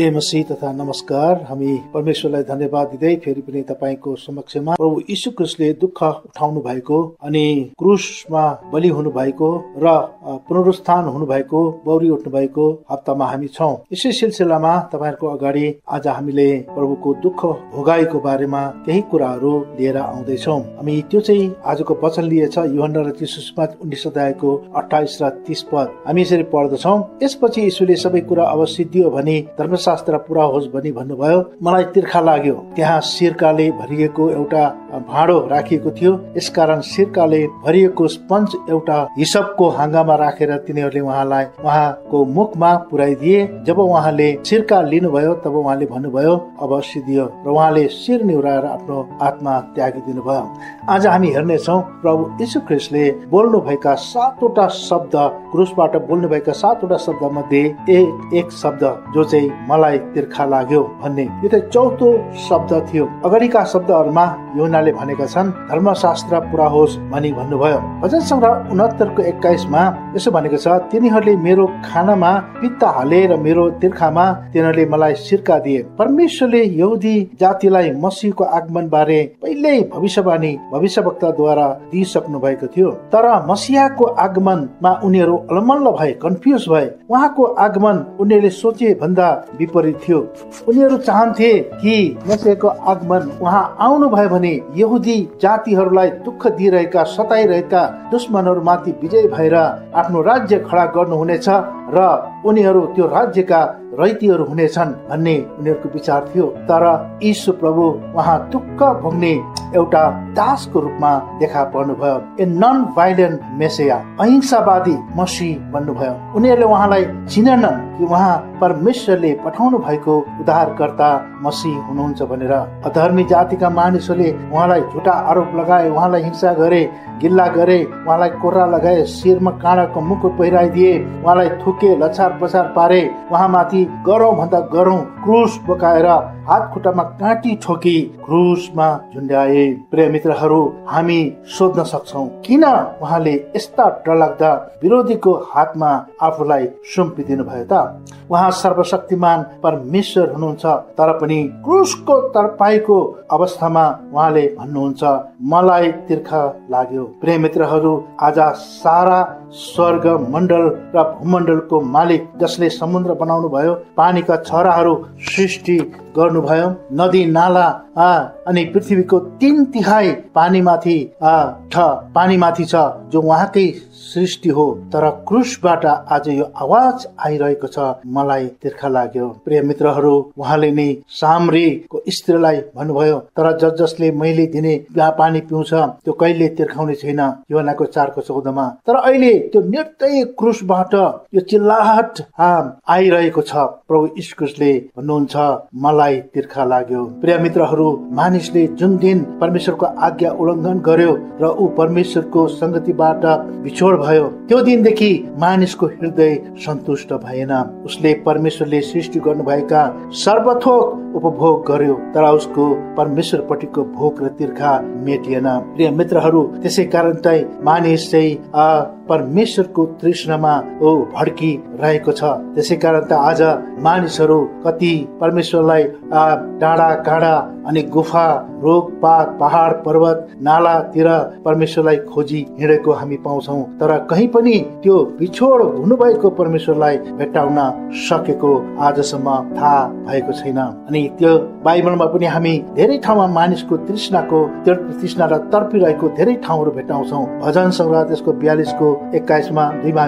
जय मसी तथा नमस्कार हामी परमेश्वरलाई धन्यवाद दिँदै फेरि पनि तपाईँको समक्षमा प्रभु यीशु क्रिस्टले दुःख उठाउनु भएको अनि क्रुसमा बलि हुनु भएको र पुनरुत्थान हुनु भएको बौरी उठ्नु भएको हप्तामा हामी छौँ। यसै सिलसिलामा तपाईँहरूको अगाडि आज हामीले प्रभुको दुःख भोगाईको बारेमा केही कुराहरू लिएर आउँदैछौँ। हामी त्यो चाहिँ आजको वचन लिएछ युहन्ना र उन्नाइस अध्यायको अठाइस र तिस पद। हामी यसरी पढ्दछौँ यसपछि यीशुले सबै कुरा अब सिद्धियो भने धर्मशास्त्र पुरा होस् भनी भन्नुभयो। मलाई तिर्खा लाग्यो। त्यहाँ सिर्काले भरिएको एउटा भाँडो राखिएको थियो। यसकारण सिर्काले भरिएको स्पन्ज एउटा हिसबको हाँगामा राखेर तिनीहरूले उहाँलाई उहाँको मुखमा पुर्याइदिए जब उहाँले सिर्का लिनुभयो तब उहाँले भन्नुभयो अब सिद्धियो। र उहाँले शिर निहुराएर आफ्नो आत्मा त्यागिदिनु भयो आज हामी हेर्नेछौँ प्रभु यीशु ख्रिस्टले बोल्नु भएका सातवटा शब्द क्रुसबाट बोल्नु भएका सातवटा शब्द मध्ये एक शब्द जो चाहिँ तिर्खा लाग्यो भन्ने यो त चौथो शब्द थियो। अगाडिका शब्दहरूमा योनाले भनेका छन् धर्मशास्त्र पुरा होस् भनी भन्नुभयो। भजन सङ्ग्रह उनहत्तरको एक्काइसमा यसो भनेको छ तिनीहरूले मेरो खानामा पित्ता हाले र मेरो तिर्खामा तिनीहरूले मलाई सिर्का दिए। परमेश्वरले यहुदी जातिलाई मसीहको आगमन बारे पहिल्यै भविष्यवाणी भविष्यवक्ताद्वारा दिइसक्नु भएको थियो। तर मसिहाको आगमनमा उनीहरू अलमल्ल भए कन्फ्युज भए। उहाँको आगमन उनीहरूले सोचे भन्दा विपरीत थियो। उनीहरू चाहन्थे कि मसिहाको आगमन उहाँ आउनु भयो भने यहुदी जातिहरूलाई दुःख दिइरहेका सताइरहेका दुश्मनहरूमाथि विजय भएर आफ्नो राज्य खडा गर्नुहुनेछ र उनीहरू त्यो राज्यका रैतीहरू हुनेछन् भन्ने उनीहरूको विचार थियो। तर ईश्वर प्रभु उहाँ दुःख भोग्ने एउटा दासको रूपमा देखा पर्नुभयो। ए नन भाइलेन्ट मेसेया अहिंसावादी मसी भन्नुभयो उनीहरूले उहाँलाई चिनेनन् कि उहाँ परमेश्वरले पठाउनु भएको उद्धारकर्ता मसी हुनुहुन्छ भनेर। अधर्मी जातिका मानिसहरूले उहाँलाई झुटा आरोप लगाए उहाँलाई हिंसा गरे गिल्ला गरे उहाँलाई कोर्रा लगाए शिरमा काँडाको मुकुट पहिराइदिए उहाँलाई थुके लछार पछार पारे उहाँमाथि गरौँ भन्दा गरौँ क्रुस बोकाएर हात खुट्टामा काँटी ठोकी क्रुसमा झुन्ड्याए प्रिय मित्रहरू हामी सोध्न सक्छौ किन उहाँले यस्ता डरलाग्दा विरोधीको हातमा आफूलाई सुम्पिदिनु भयो त? उहाँ सर्वशक्तिमान परमेश्वर हुनुहुन्छ तर पनि क्रुसको तरपाईको अवस्थामा उहाँले भन्नुहुन्छ मलाई तीर्थ लाग्यो। प्रिय मित्रहरू आज सारा स्वर्ग मण्डल र भूमण्डलको मालिक जसले समुद्र बनाउनु भयो पानीका छराहरू सृष्टि गर्नुभयो नदी नाला अनि पृथ्वीको तिन तिहाई पानीमाथि पानीमाथि छ जो उहाँकै सृष्टि हो। तर क्रुसबाट आज यो आवाज आइरहेको छ मलाई तिर्खा लाग्यो। प्रिय मित्रहरू उहाँले नै सामरीको स्त्रीलाई भन्नुभयो तर जस जसले मैले दिने पानी पिउँछ त्यो कहिले तिर्खाउने छैन? योनाको चारको चौधमा। तर अहिले त्यो निर्दय क्रुसबाट यो चिल्लाहट आइरहेको छ। प्रभु इस्कुसले भन्नुहुन्छ मलाई तिर्खा लाग्यो। प्रिय मित्रहरू मानिसले जुन दिन परमेश्वरको आज्ञा उल्लङ्घन गर्यो र ऊ परमेश्वरको सङ्गतिबाट बिछोड भयो त्यो दिनदेखि मानिसको हृदय सन्तुष्ट भएन। उसले परमेश्वरले सृष्टि गर्नुभएका सर्वथोक उपभोग गर्यो तर उसको परमेश्वर पट्टिको भोग र तिर्खा मेटिएन। प्रिय मित्रहरू त्यसै कारण चाहिँ मानिस चाहिँ परमेश्वरको तृष्णमा ओ भड्की रहेको छ। त्यसै कारण त आज मानिसहरू कति परमेश्वरलाई डाँडा काँडा अनि गुफा रोगपात पहाड पर्वत नालातिर परमेश्वरलाई खोजी हिँडेको हामी पाउँछौ। तर कहीँ पनि त्यो बिछोड हुनुभएको परमेश्वरलाई भेट्टाउन सकेको आजसम्म थाहा भएको छैन। अनि त्यो बाइबलमा पनि हामी धेरै ठाउँमा मानिसको तृष्णाको तृष्णा र तर्पिरहेको धेरै ठाउँहरू भेटाउँछौ भजन सङ्ग्रह त्यसको बयालिसको एक्काइसमा दुईमा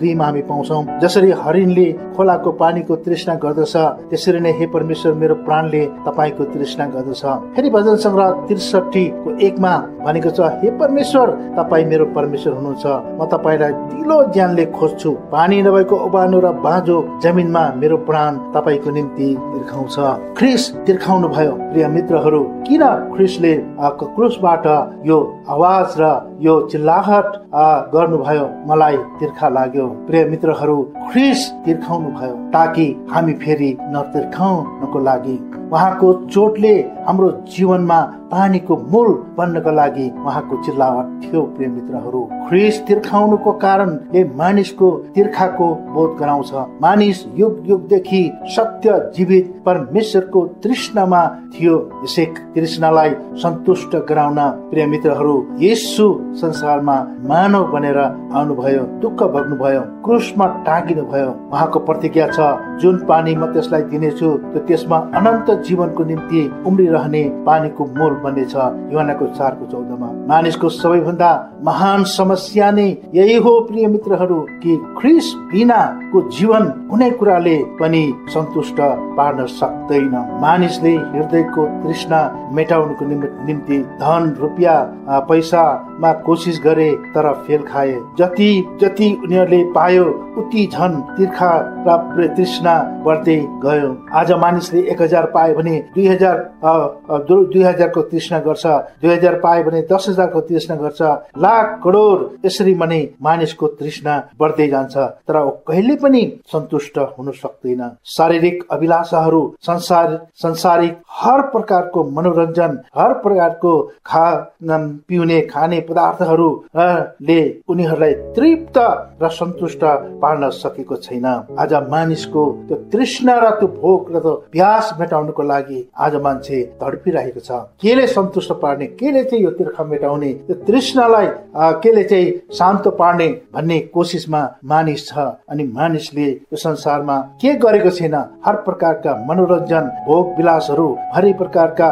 दुईमा हामी पाउँछौ। जसरी हरिणले खोलाको पानीको तृष्णा गर्दछ त्यसरी नै हे परमेश्वर मेरो प्राणले तपाईँको तृष्णा गर्दछ। फेरि भजन सङ्ग्रह त्रिसठीको एकमा भनेको छ हे परमेश्वर तपाईँ मेरो परमेश्वर हुनुहुन्छ। म तपाईँलाई दिलो ज्यानले खोज्छु। पानी नभएको उबानो र बाँझो जमिनमा मेरो प्राण तपाईँको निम्ति तिर्खाउँछ। ख्रिस तिर्खाउनु भयो प्रिय मित्रहरू। किन ख्रिसले क्रुसबाट यो आवाज र यो चिल्लाहट गर्नुभयो मलाई तिर्खा लाग्यो। प्रिय मित्रहरू ख्रिस तिर्खाउनु भयो ताकि हामी फेरि नतिर्खाउनको लागि उहाँको चोटले हाम्रो जीवनमा पानीको मूल बन्नको लागि उहाँको चिल्लावट थियो प्रिय मित्रहरू। ख्रिस तिर्खाउनुको कारणले मानिसको तिर्खाको बोध गराउँछ। मानिस युग युगदेखि सत्य जीवित परमेश्वरको तृष्णमा थियो। यसै तृष्णलाई सन्तुष्ट गराउन प्रिय मित्रहरू यसु संसारमा मानव बनेर आउनुभयो दुःख भोग्नुभयो क्रुसमा टाँगिनु भयो उहाँको प्रतिज्ञा छ जुन पानी म त्यसलाई दिनेछु त्यसमा अनन्त जीवनको निम्ति उम्रिरहने पानीको मोल बन्नेछ। युवानाको चारको चौधमा मानिसको सबैभन्दा महान समस्या नै यही हो प्रिय मित्रहरू कि ख्रिस बिनाको जीवन कुनै कुराले पनि सन्तुष्ट पार्न सक्दैन। मानिसले हृदयको तृष्णा मेटाउनुको निम्ति धन रुपियाँ पैसामा कोसिस गरे तर फेल खाए। जति जति उनीहरूले पायो उति झन तिर्खा र तृष्णा बढ्दै गयो। आज मानिसले एक हजार पायो भने दुई हजार दुई हजारको तृष्णा गर्छ दुई हजार पायो भने दस हजारको तृष्णा गर्छ लाख करोड यसरी मनै मानिसको तृष्णा बढ्दै जान्छ। तर कहिले पनि सन्तुष्ट हुन सक्दैन। शारीरिक अभिलाषाहरू संसार संसारिक हर प्रकारको मनोरञ्जन हर प्रकारको खा पिउने खाने पदार्थहरूले उनीहरूलाई तृप्त र सन्तुष्ट पार्न सकेको छैन। आज मानिसको त्यो तृष्णा र त्यो भोक र त्यो प्यास मेटाउनको लागि आज मान्छे धडपिरहेको छ। केले सन्तुष्ट पार्ने केले चाहिँ यो तिर्खा मेटाउने त्यो तृष्णालाई केले चाहिँ शान्त पार्ने भन्ने कोसिसमा मानिस छ अनि मानिसले यो संसारमा के गरेको छैन हर प्रकारका मनोरञ्जन भोग विलासहरू हर प्रकारका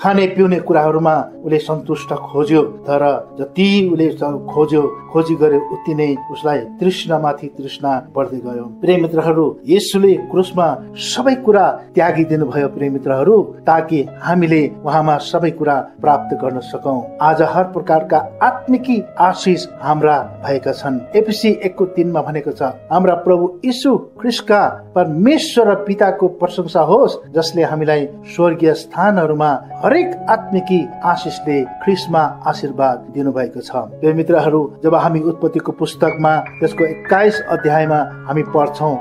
खाने पिउने कुराहरूमा उसले सन्तुष्ट खोज्यो। तर जति उसले खोज्यो खोजी गर्यो उति नै उसलाई तृष्णमाथि तृष्णा बढ्दै गयो। प्रेम मित्रहरू यसुले क्रुसमा सबै कुरा त्यागिदिनु भयो प्रेम मित्रहरू ताकि हामीले उहाँमा सबै कुरा प्राप्त गर्न सकौँ। आज हर प्रकारका आत्मिकी आशिष हाम्रा भएका छन्। एपिसी एकको तिनमा भनेको छ हाम्रा प्रभु यीशु ख्रिस्टका परमेश्वर र पिताको प्रशंसा होस् जसले हामीलाई स्वर्गीय स्थानहरूमा हरेक आत्मिकी आशिषले ख्रिस्टमा आशीर्वाद दिनुभएको छ। मित्रहरू जब हामी उत्पत्तिको पुस्तकमा त्यसको एक्काइस अध्यायमा हामी पढ्छौ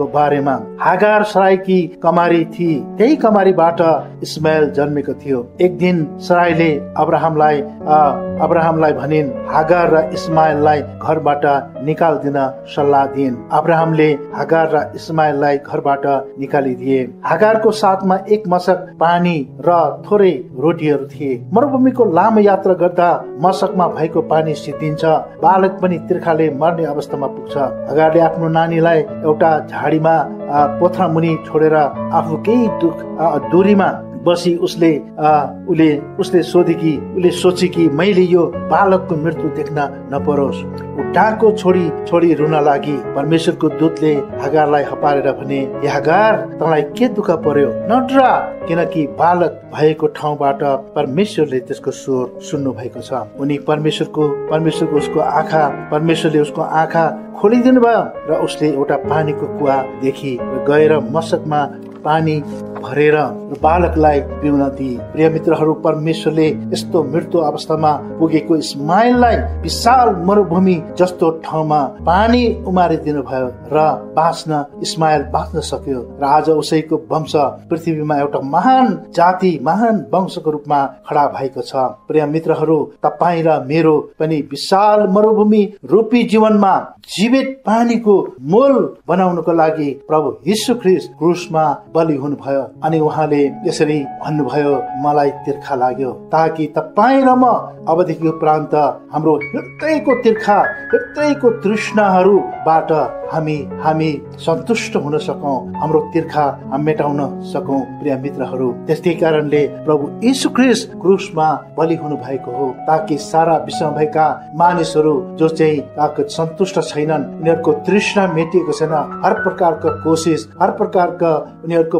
हागारको बारेमा हागार सराईकी कमारी थिए त्यही कमारीबाट इस्माइल जन्मेको थियो। एक दिन सराईले अब्राहमलाई अब्राहमलाई भनिन् हागार र इस्माइललाई घरबाट निकालिदिन सल्लाह दिइन्। अब्राहमले हागार र इस्माइललाई घरबाट निकालिदिए। हागारको साथमा एक मसक पानी र थोरै रोटीहरू थिए। मरुभूमिको लामो यात्रा गर्दा मसकमा भएको पानी सिद्धिन्छ। बालक पनि तिर्खाले मर्ने अवस्थामा पुग्छ। अगाडि आफ्नो नानीलाई एउटा झाडीमा पोथ्रा मुनि छोडेर आफू केही दुख दूरीमा बसी उसले उसले उसले सोधे कि उसले सोचे कि मैले यो बालकको मृत्यु देख्न नपरोस्। डाको छोडी छोडी रुन लागि परमेश्वरको दूतले हगारलाई हपारेर भने हगार तँलाई के दुःख पर्यो? नडरा! किनकि बालक भएको ठाउँबाट परमेश्वरले त्यसको स्वर सुन्नु भएको छ। उनी परमेश्वरको परमेश्वरको उसको आँखा परमेश्वरले उसको आँखा खोलिदिनु भयो र उसले एउटा पानीको कुवा देखि गएर मसकमा पानी भरेर बालकलाई पिउन दिए प्रिय मित्रहरू परमेश्वरले यस्तो मृत्यु अवस्थामा पुगेको इस्माइललाई विशाल मरुभूमि जस्तो ठाउँमा पानी उमारिदिनु भयो र बाँच्न इस्माइल बाँच्न सक्यो। र आज उसैको वंश पृथ्वीमा एउटा महान जाति महान वंशको रूपमा खडा भएको छ। प्रिय मित्रहरू तपाईँ र मेरो पनि विशाल मरुभूमि रूपी जीवनमा जीवित पानीको मोल बनाउनको लागि प्रभु यीशु ख्रिस्ट क्रुसमा बलि हुनुभयो। अनि उहाँले यसरी भन्नुभयो मलाई तिर्खा लाग्यो ताकि तपाईँ र म अबदेखि उपरान्त हाम्रो हृदयको तिर्खा हृदयको तृष्णाहरूबाट हामी हामी सन्तुष्ट हुन सकौँ हाम्रो तिर्खा मेटाउन सकौँ प्रिय मित्रहरू। त्यस्तै कारणले प्रभु यीशु ख्रिस्ट क्रुसमा बलि हुनु भएको हो ताकि सारा विश्वमा भएका मानिसहरू जो चाहिँ सन्तुष्ट छैनन् उनीहरूको तृष्णा मेटिएको छैन। हर प्रकारको कोसिस हर प्रकारका उनीहरू उनीहरूको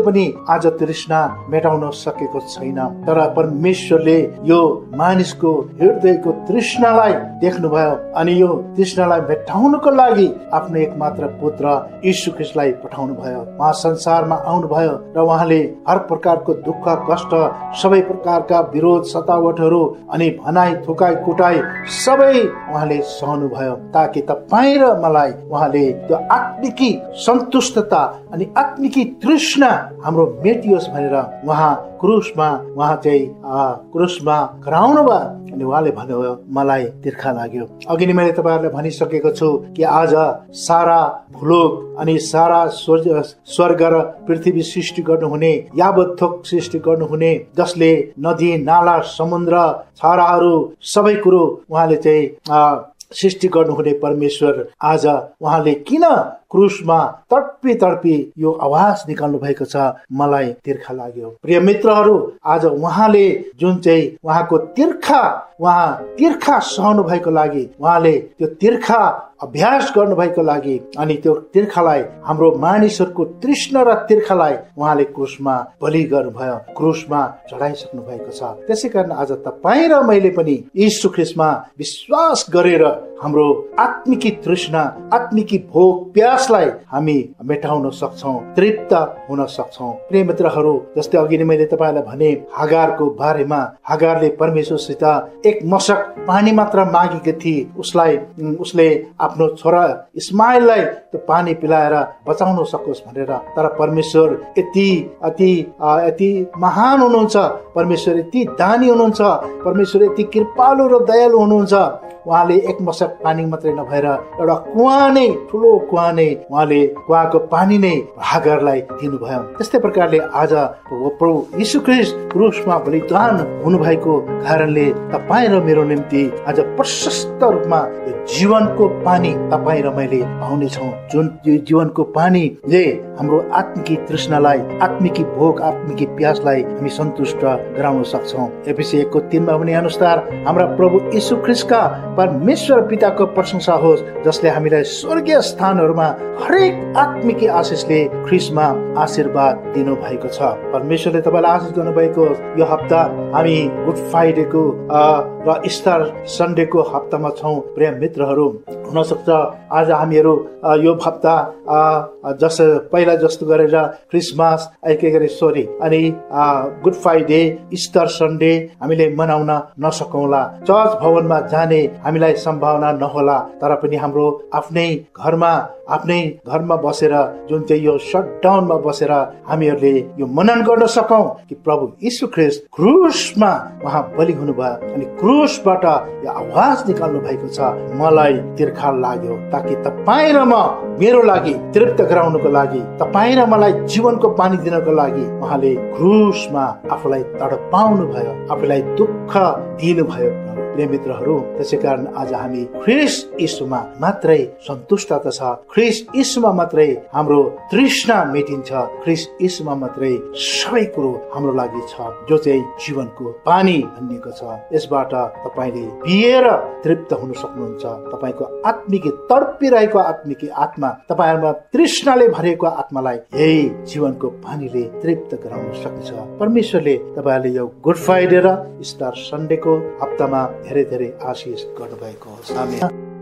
पनि आज तृष्णा मेटाउन सकेको छैन। तर परमेश्वरले यो मानिसको हृदयको तृष्णालाई देख्नुभयो अनि यो तृष्णालाई मेटाउनको लागि आफ्नो एक मात्र पुत्र यीशु ख्रिस्टलाई पठाउनु भयो उहाँ संसारमा आउनुभयो र उहाँले हर प्रकारको दुःख कष्ट सबै प्रकारका विरोध सतावटहरू अनि भनाइ थुकाइ कुटाइ सबै उहाँले सहनु भयो ताकि तपाईँ र मलाई उहाँले त्यो आत्मिकी सन्तुष्टता अनि आत्मिकी तृष्णा हाम्रो मेटियोस् भनेर उहाँ क्रुसमा उहाँ चाहिँ क्रुसमा कराउनु भयो अनि उहाँले भन्नुभयो। मलाई तिर्खा लाग्यो। अघि नै मैले तपाईँहरूलाई भनिसकेको छु कि आज सारा भूलोक अनि सारा स्वर्ग र पृथ्वी सृष्टि गर्नुहुने यावत थोक सृष्टि गर्नुहुने जसले नदी नाला समुद्र छाराहरू सबै कुरो उहाँले चाहिँ सृष्टि गर्नुहुने परमेश्वर आज उहाँले किन क्रुसमा तडपी तडपी यो आवाज निकाल्नु भएको छ मलाई तिर्खा लाग्यो। प्रिय मित्रहरू आज उहाँले जुन चाहिँ उहाँको तिर्खा उहाँ तिर्खा सहनु भएको लागि उहाँले त्यो तिर्खा अभ्यास गर्नुभएको लागि अनि त्यो तिर्खालाई हाम्रो मानिसहरूको तृष्ण र तिर्खालाई उहाँले क्रुसमा बलि गर्नुभयो क्रुसमा चढाइसक्नु भएको छ। त्यसै कारण आज तपाईँ र मैले पनि यी सुख्रिसमा विश्वास गरेर हाम्रो आत्मिकी तृष्णा आत्मिकी भोग प्यासलाई हामी मेटाउन सक्छौँ तृप्त हुन सक्छौँ। प्रिय मित्रहरू जस्तै अघि नै मैले तपाईँलाई भने हगारको बारेमा हगारले परमेश्वरसित एक मशक पानी मात्र मागेकी थिए। उसलाई उसले आफ्नो छोरा इस्माइललाई त्यो पानी पिलाएर बचाउन सकोस् भनेर। तर परमेश्वर यति अति यति महान हुनुहुन्छ। परमेश्वर यति दानी हुनुहुन्छ। परमेश्वर यति कृपालु र दयालु हुनुहुन्छ। उहाँले एक मशक पानी मात्रै नभएर एउटा कुवा नै ठुलो कुवा नै उहाँले कुवाको पानी नै हागरलाई दिनुभयो। त्यस्तै प्रकारले आज प्रभु यीशु ख्रिस्ट क्रुसमा बलिदान हुनुभएको कारणले तपाईँ र मेरो निम्ति आज प्रशस्त रूपमा जीवनको पानी तपाईँ र मैले पाउनेछौँ। जुन जीवनको पानीले हाम्रो आत्मिकी तृष्णालाई आत्मिकी भोग आत्मिकी प्यासलाई हामी सन्तुष्ट गराउन सक्छौँ। एपिसी एकको तिनमा भने अनुसार हाम्रा प्रभु यीशु ख्रिस्टका परमेश्वर पिताको प्रशंसा होस् जसले हामीलाई स्वर्गीय स्थानहरूमा हरेक आत्मिकी आशिषले ख्रिसमा आशीर्वाद दिनु भएको छ। परमेश्वरले तपाईँलाई आशिष गर्नुभएको यो हप्ता हामी गुड फ्राइडेको र इस्टर सन्डेको हप्तामा छौँ। प्रिय मित्रहरू हुन सक्छ आज हामीहरू यो हप्ता जस पहिला जस्तो गरेर क्रिसमस के गरे सोरी अनि गुड फ्राइडे इस्टर सन्डे हामीले मनाउन नसकौँला। चर्च भवनमा जाने हामीलाई सम्भावना नहोला तर पनि हाम्रो आफ्नै घरमा आफ्नै घरमा बसेर जुन चाहिँ यो सटडाउनमा बसेर हामीहरूले यो मनन गर्न सकौँ कि प्रभु यीशु ख्रिस्ट क्रुसमा उहाँ बलि हुनुभयो अनि क्रुसबाट यो आवाज निकाल्नु भएको छ मलाई तिर्खा लाग्यो ताकि तपाईँ र म मेरो लागि तृप्त गराउनुको लागि तपाईँ र मलाई जीवनको पानी दिनको लागि उहाँले क्रुसमा आफूलाई तडपाउनु भयो आफूलाई दुःख दिनुभयो। प्रिय मित्रहरू त्यसै कारण आज हामी ख्रिस यीशुमा मात्रै सन्तुष्टता छ। ख्रिस यीशुमा मात्रै हाम्रो तृष्णा मेटिन्छ। ख्रिस यीशुमा मात्रै सबै कुरो हाम्रो लागि छ जो चाहिँ जीवनको पानी भनिएको छ। यसबाट तपाईँले पिएर तृप्त हुन सक्नुहुन्छ। तपाईँको आत्मिकी तडपिरहेको आत्मिकी आत्मा तपाईँहरूमा तृष्णाले भरेको आत्मालाई यही जीवनको पानीले तृप्त गराउन सक्छ परमेश्वरले तपाईँहरूले यो गुड फ्राइडे र स्टार सन्डेको हप्तामा धेरै धेरै आशिष गर्नुभएको होस्